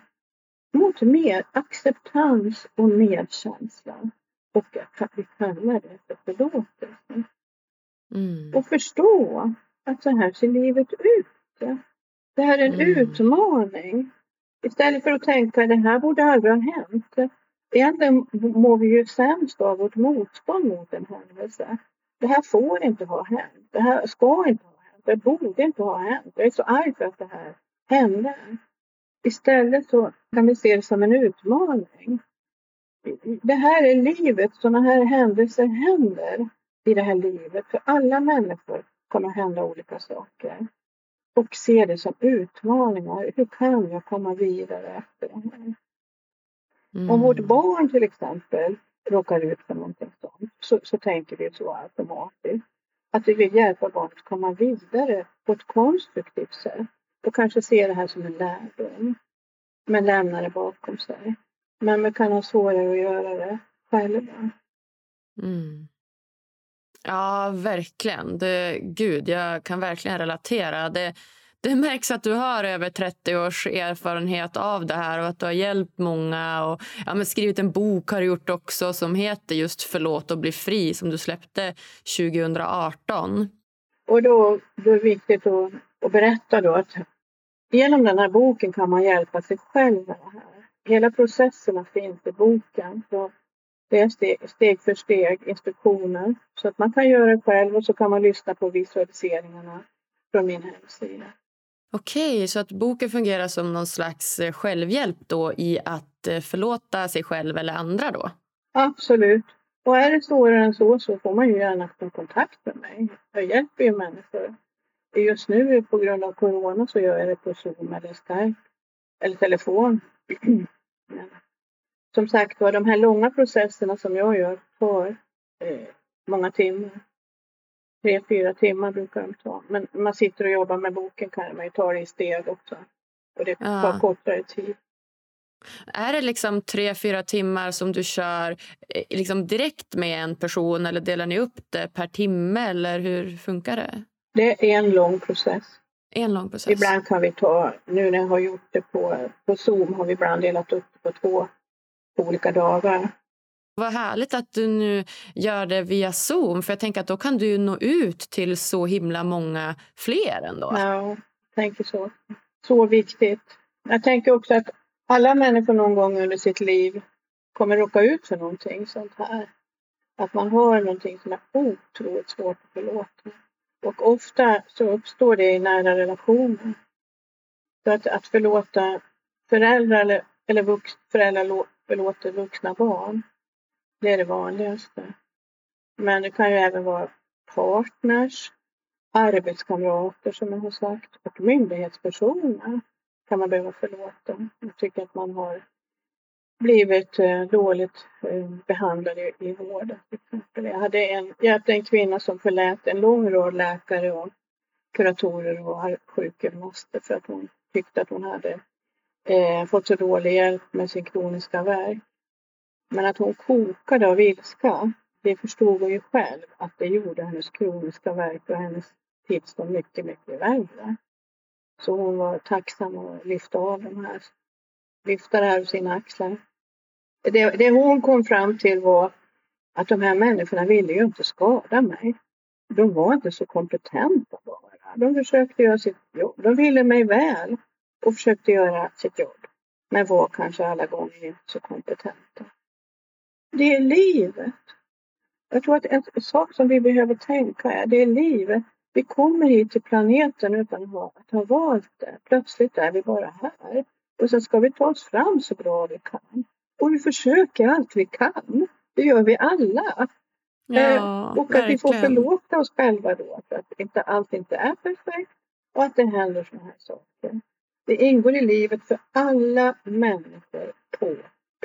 mot mer acceptans och medkänsla. Och att vi kallar det för förlåtelse. Mm. Och förstå att så här ser livet ut. Det här är en mm. utmaning. Istället för att tänka att det här borde aldrig ha hänt. Egentligen mår vi ju sämst av vårt motstånd mot en händelse. Det här får inte ha hänt. Det här ska inte ha hänt. Det borde inte ha hänt. Jag är så arg för att det här hände. Istället så kan vi se det som en utmaning. Det här är livet. Sådana här händelser händer i det här livet. För alla människor kommer att hända olika saker. Och se det som utmaningar. Hur kan jag komma vidare efter det här? Mm. Om vårt barn till exempel råkar ut för någonting sånt så, så tänker vi så automatiskt. Att vi vill hjälpa barnet att komma vidare på ett konstruktivt sätt och kanske se det här som en lärdom. Men lämna det bakom sig. Men vi kan ha svårare att göra det själva. Mm. Ja, verkligen. Det, gud, jag kan verkligen relatera. Det, det märks att du har över 30 års erfarenhet av det här och att du har hjälpt många. Och, ja, men skrivit en bok har du gjort också som heter just Förlåt och bli fri som du släppte 2018. Och då, då är det viktigt att, att berätta då att genom den här boken kan man hjälpa sig själv med det här. Hela processerna finns i boken. Så det är steg, steg för steg instruktioner så att man kan göra det själv och så kan man lyssna på visualiseringarna från min hemsida. Okej, så att boken fungerar som någon slags eh, självhjälp då i att eh, förlåta sig själv eller andra då? Absolut. Och är det svårare än så så får man ju gärna ta kontakt med mig. Jag hjälper ju människor. Just nu på grund av corona så gör jag det på Zoom eller Skype eller telefon. Men som sagt var, de här långa processerna som jag gör tar eh, många timmar tre, fyra timmar brukar de ta. Men man sitter och jobbar med boken kan man ju ta det i steg också. Och det tar ja. kortare tid. Är det liksom tre, fyra timmar som du kör eh, liksom direkt med en person eller delar ni upp det per timme eller hur funkar det? Det är en lång process. En lång process. Ibland kan vi ta, nu när jag har gjort det på, på Zoom har vi ibland delat upp det på två olika dagar. Vad härligt att du nu gör det via Zoom. För jag tänker att då kan du nå ut till så himla många fler ändå. Ja, jag tänker så. Så viktigt. Jag tänker också att alla människor någon gång under sitt liv kommer råka ut för någonting sånt här. Att man har någonting som är otroligt svårt att förlåta. Och ofta så uppstår det i nära relationer. Så att, att förlåta föräldrar eller, eller vux, föräldrar förlåter vuxna barn, det är det vanligaste. Men det kan ju även vara partners, arbetskamrater som jag har sagt och myndighetspersoner kan man behöva förlåta. Jag tycker att man har blivit eh, dåligt eh, behandlad i vården. Jag hade en, jag hade en kvinna som förlät en lång rad läkare och kuratorer och sjukgymnaster för att hon tyckte att hon hade eh, fått så dålig hjälp med sin kroniska värk. Men att hon kokade av ilska, det förstod hon ju själv att det gjorde hennes kroniska värk och hennes tillstånd mycket, mycket värre. Så hon var tacksam att lyfta av de här, lyfta det här ur sina axlar. Det, det hon kom fram till var att de här människorna ville ju inte skada mig. De var inte så kompetenta bara. De försökte göra sitt jobb. De ville mig väl och försökte göra sitt jobb. Men var kanske alla gånger inte så kompetenta. Det är livet. Jag tror att en sak som vi behöver tänka är, det är livet. Vi kommer hit till planeten utan att ha, att ha valt det. Plötsligt är vi bara här. Och sen ska vi ta oss fram så bra vi kan. Och vi försöker allt vi kan. Det gör vi alla. Ja, eh, och att verkligen. vi får förlåta oss själva då för att inte, allt inte är perfekt och att det händer sådana här saker. Det ingår i livet för alla människor på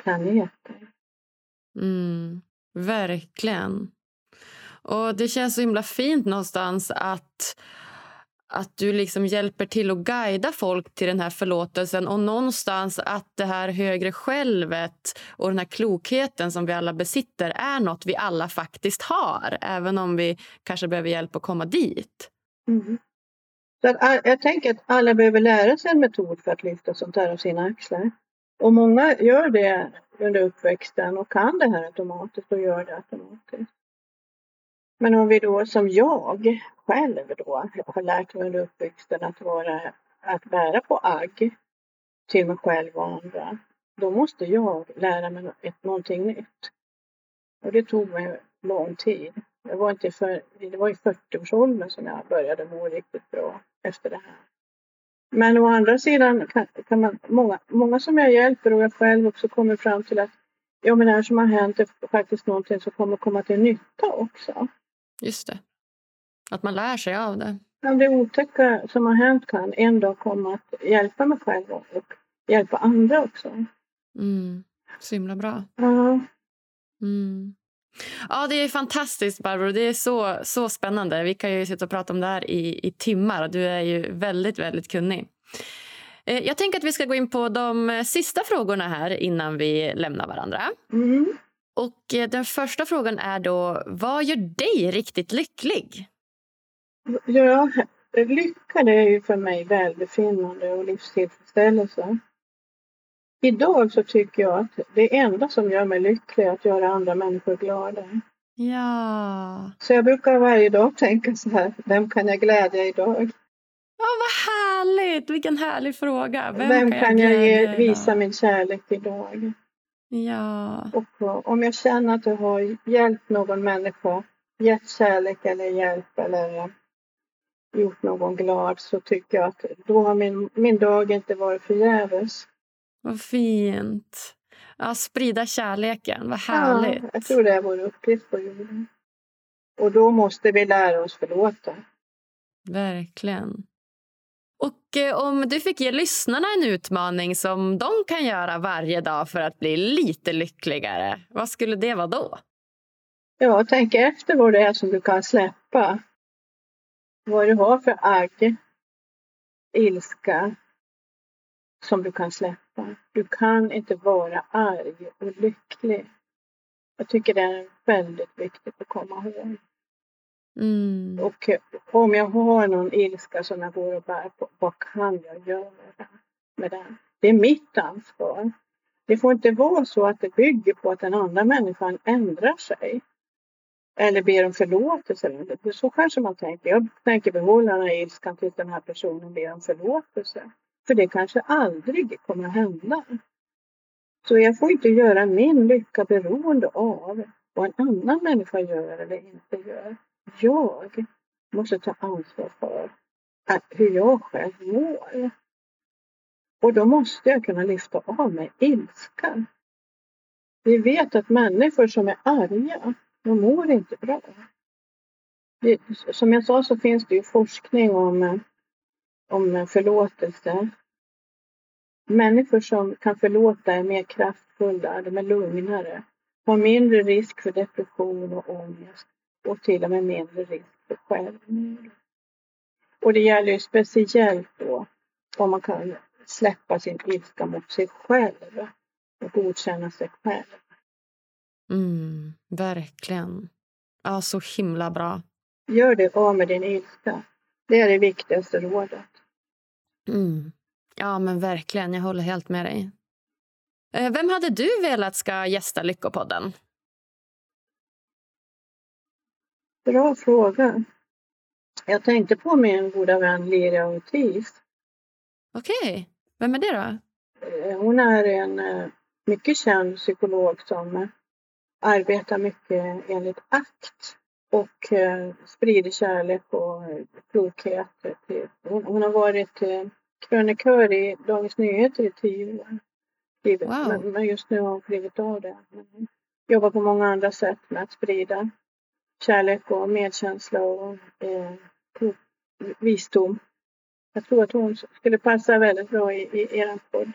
planeten. Mm, verkligen. Och det känns så himla fint någonstans att att du liksom hjälper till att guida folk till den här förlåtelsen och någonstans att det här högre självet och den här klokheten som vi alla besitter är något vi alla faktiskt har, även om vi kanske behöver hjälp att komma dit. Mm. Så att, jag tänker att alla behöver lära sig en metod för att lyfta sånt här av sina axlar. Och många gör det under uppväxten och kan det här automatiskt och gör det automatiskt. Men om vi då som jag själv då har lärt mig under uppväxten att vara, att bära på agg till mig själv och andra, då måste jag lära mig ett, någonting nytt. Och det tog mig lång tid. Jag var inte för, det var i 40-årsåldern som jag började må riktigt bra efter det här. Men å andra sidan kan, kan man, många, många som jag hjälper och jag själv också kommer fram till att ja, men det här som har hänt är faktiskt någonting som kommer komma till nytta också. Just det. Att man lär sig av det. Ja, det otäcka som har hänt kan en dag komma att hjälpa mig själv och hjälpa andra också. Mm. Så himla bra. Ja. Mm. Ja, det är fantastiskt, Barbro. Det är så, så spännande. Vi kan ju sitta och prata om det här i, i timmar. Du är ju väldigt, väldigt kunnig. Eh, jag tänker att vi ska gå in på de sista frågorna här innan vi lämnar varandra. Mm. Och eh, Den första frågan är då, vad gör dig riktigt lycklig? Ja, lycka det är ju för mig välbefinnande och livstillfredsställelse. Idag så tycker jag att det enda som gör mig lycklig är att göra andra människor glada. Ja. Så jag brukar varje dag tänka så här, vem kan jag glädja idag? Ja, vad härligt! Vilken härlig fråga. Vem, vem kan, kan jag, jag ge, visa min kärlek idag? Ja. Och om jag känner att jag har hjälpt någon människa, gett kärlek eller hjälp eller gjort någon glad så tycker jag att då har min, min dag inte varit förgäves. Vad fint. Ja, sprida kärleken, vad härligt. Ja, jag tror det är vår uppgift på jorden. Och då måste vi lära oss förlåta. Verkligen. Och eh, om du fick ge lyssnarna en utmaning som de kan göra varje dag för att bli lite lyckligare, vad skulle det vara då? Ja, tänk efter vad det är som du kan släppa. Vad du har för agg, ilska som du kan släppa. Du kan inte vara arg och lycklig. Jag tycker det är väldigt viktigt att komma ihåg. Mm. Och eh, om jag har någon ilska som jag går och bär på, vad kan jag göra med den? Det är mitt ansvar. Det får inte vara så att det bygger på att den andra människan ändrar sig. Eller ber om förlåtelse. Så kanske man tänker. Jag tänker behålla den här ilskan tills den här personen ber om förlåtelse. För det kanske aldrig kommer att hända. Så jag får inte göra min lycka beroende av vad en annan människa gör eller inte gör. Jag måste ta ansvar för att hur jag själv mår. Och då måste jag kunna lyfta av mig ilskan. Vi vet att människor som är arga, de mår inte bra. Det, som jag sa så finns det ju forskning om, eh, om förlåtelse. Människor som kan förlåta är mer kraftfulla, de är lugnare, har mindre risk för depression och ångest och till och med mindre risk för självmord. Och det gäller ju speciellt då om man kan släppa sin ilska mot sig själv och godkänna sig själv. Mm, verkligen. Ja, så himla bra. Gör det av med din ilska. Det är det viktigaste rådet. Mm. Ja, men verkligen. Jag håller helt med dig. Eh, vem hade du velat ska gästa Lyckopodden? Bra fråga. Jag tänkte på min goda vän Liria Ortiz. Okej. Okay. Vem är det då? Eh, hon är en eh, mycket känd psykolog som arbetar mycket enligt akt och sprider kärlek och klokhet. Hon har varit krönikör i Dagens Nyheter i tio år. Wow. Men just nu har hon klivit av det. Hon jobbar på många andra sätt med att sprida kärlek och medkänsla och eh, visdom. Jag tror att hon skulle passa väldigt bra i, i er podd.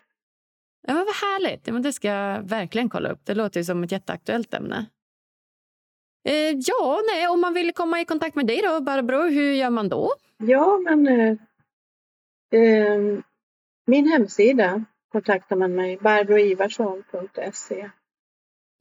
Ja, vad härligt. Ja, men det ska jag verkligen kolla upp. Det låter som ett jätteaktuellt ämne. Eh, ja, nej, om man vill komma i kontakt med dig då, Barbro, hur gör man då? Ja, men eh, eh, min hemsida kontaktar man mig, barbroivarsson.se.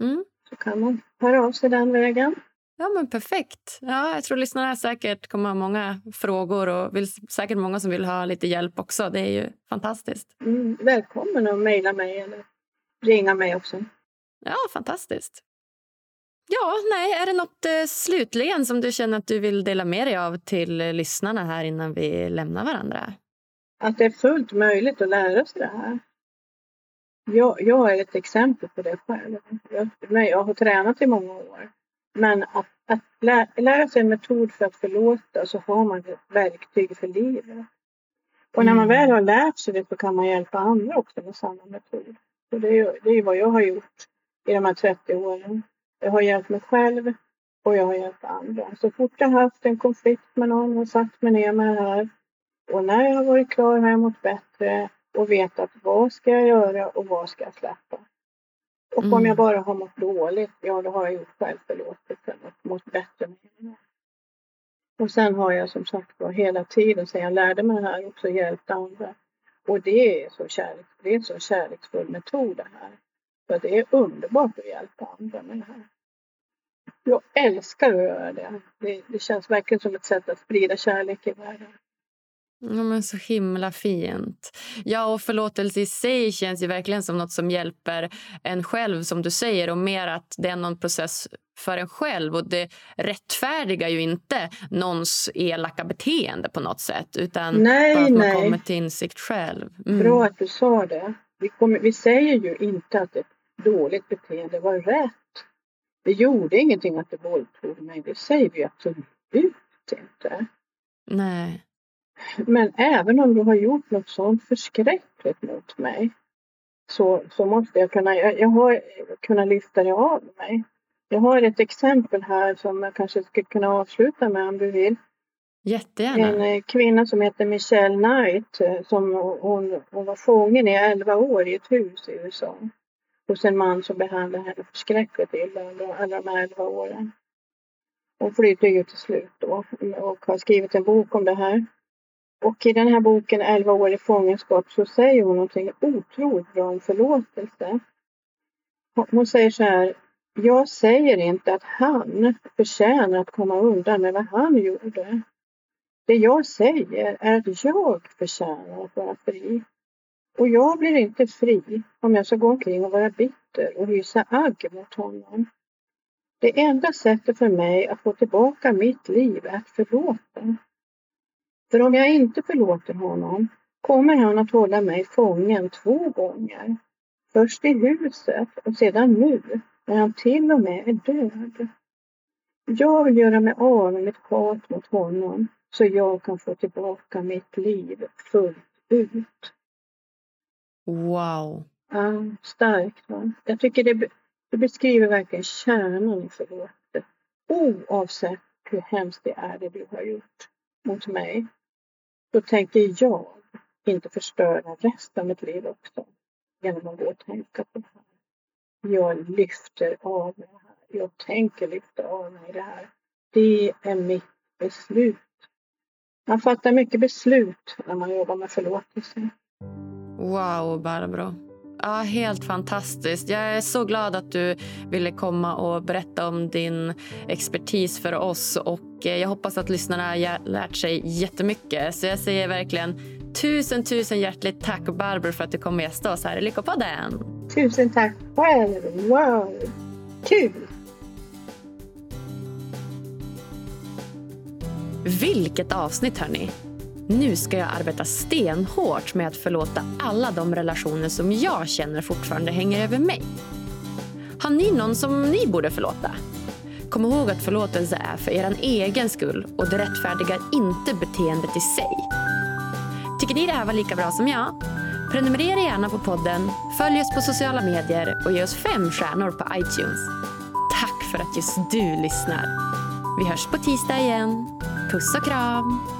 Mm. Så kan man höra av sig den vägen. Ja, men perfekt. Ja, jag tror lyssnarna säkert kommer ha många frågor och vill, säkert många som vill ha lite hjälp också. Det är ju fantastiskt. Mm, välkommen att mejla mig eller ringa mig också. Ja, fantastiskt. Ja, nej, är det något eh, slutligen som du känner att du vill dela med dig av till lyssnarna här innan vi lämnar varandra? Att det är fullt möjligt att lära sig det här. Jag, jag är ett exempel på det själv. Jag, jag har tränat i många år. Men att, att lä, lära sig en metod för att förlåta så har man ett verktyg för livet. Och när man mm. väl har lärt sig det så kan man hjälpa andra också med samma metod. Så det är, det är vad jag har gjort i de här 30 åren. Jag har hjälpt mig själv och jag har hjälpt andra. Så fort jag haft en konflikt med någon och satt mig ner med det här och när jag har varit klar har jag mått bättre och vetat vad ska jag göra och vad ska jag släppa. Och mm. om jag bara har mått dåligt, ja då har jag gjort självförlåtelse och mått bättre. Och sen har jag som sagt var hela tiden sen jag lärde mig det här också hjälpt andra. Och det är så kärlek, det är en så kärleksfull metod det här. För det är underbart att hjälpa andra med det här. Jag älskar att göra det. det. Det känns verkligen som ett sätt att sprida kärlek i världen. Ja, men så himla fint. Ja, och förlåtelse i sig känns ju verkligen som något som hjälper en själv, som du säger, och mer att det är någon process för en själv. Och det rättfärdigar ju inte någons elaka beteende på något sätt, utan nej, bara att man nej. kommer till insikt själv. Mm. Bra att du sa det. Vi, kommer, vi säger ju inte att ett dåligt beteende var rätt. Det gjorde ingenting att du våldtog mig. Det säger vi absolut inte. Nej. Men även om du har gjort något sånt förskräckligt mot mig så, så måste jag kunna, jag, jag har kunnat lyfta det av mig. Jag har ett exempel här som jag kanske skulle kunna avsluta med om du vill. Jättegärna. En eh, kvinna som heter Michelle Knight eh, som hon, hon var fången i 11 år i ett hus i USA hos en man som behandlade henne förskräckligt illa under alla de här 11 åren. Hon flydde ju till slut då och har skrivit en bok om det här. Och i den här boken 11 år i fångenskap så säger hon någonting otroligt bra om förlåtelse. Hon säger så här, Jag säger inte att han förtjänar att komma undan med vad han gjorde. Det jag säger är att jag förtjänar att vara fri. Och jag blir inte fri om jag ska gå omkring och vara bitter och hysa agg mot honom. Det enda sättet för mig att få tillbaka mitt liv är att förlåta. För om jag inte förlåter honom kommer han att hålla mig fången två gånger. Först i huset och sedan nu, när han till och med är död. Jag vill göra mig av med mitt hat mot honom så jag kan få tillbaka mitt liv fullt ut. Wow. Ja, starkt. Va? Jag tycker det, det beskriver verkligen kärnan i förlåtelse. Oavsett hur hemskt det är det du har gjort mot mig, så tänker jag inte förstöra resten av mitt liv också genom att gå och tänka på det här. Jag lyfter av mig det här. Jag tänker lyfta av mig det här. Det är mitt beslut. Man fattar mycket beslut när man jobbar med förlåtelse. Wow, Barbro. Ja, helt fantastiskt. Jag är så glad att du ville komma och berätta om din expertis för oss. Och Jag hoppas att lyssnarna har lärt sig jättemycket. Så jag säger verkligen tusen, tusen hjärtligt tack Barbro för att du kom och gästade oss här i Lyckopodden. Tusen tack själv. Wow, kul! Vilket avsnitt, hörni! Nu ska jag arbeta stenhårt med att förlåta alla de relationer som jag känner fortfarande hänger över mig. Har ni någon som ni borde förlåta? Kom ihåg att förlåtelse är för er egen skull och det rättfärdigar inte beteendet i sig. Tycker ni det här var lika bra som jag? Prenumerera gärna på podden, följ oss på sociala medier och ge oss fem stjärnor på iTunes. Tack för att just du lyssnar. Vi hörs på tisdag igen. Puss och kram!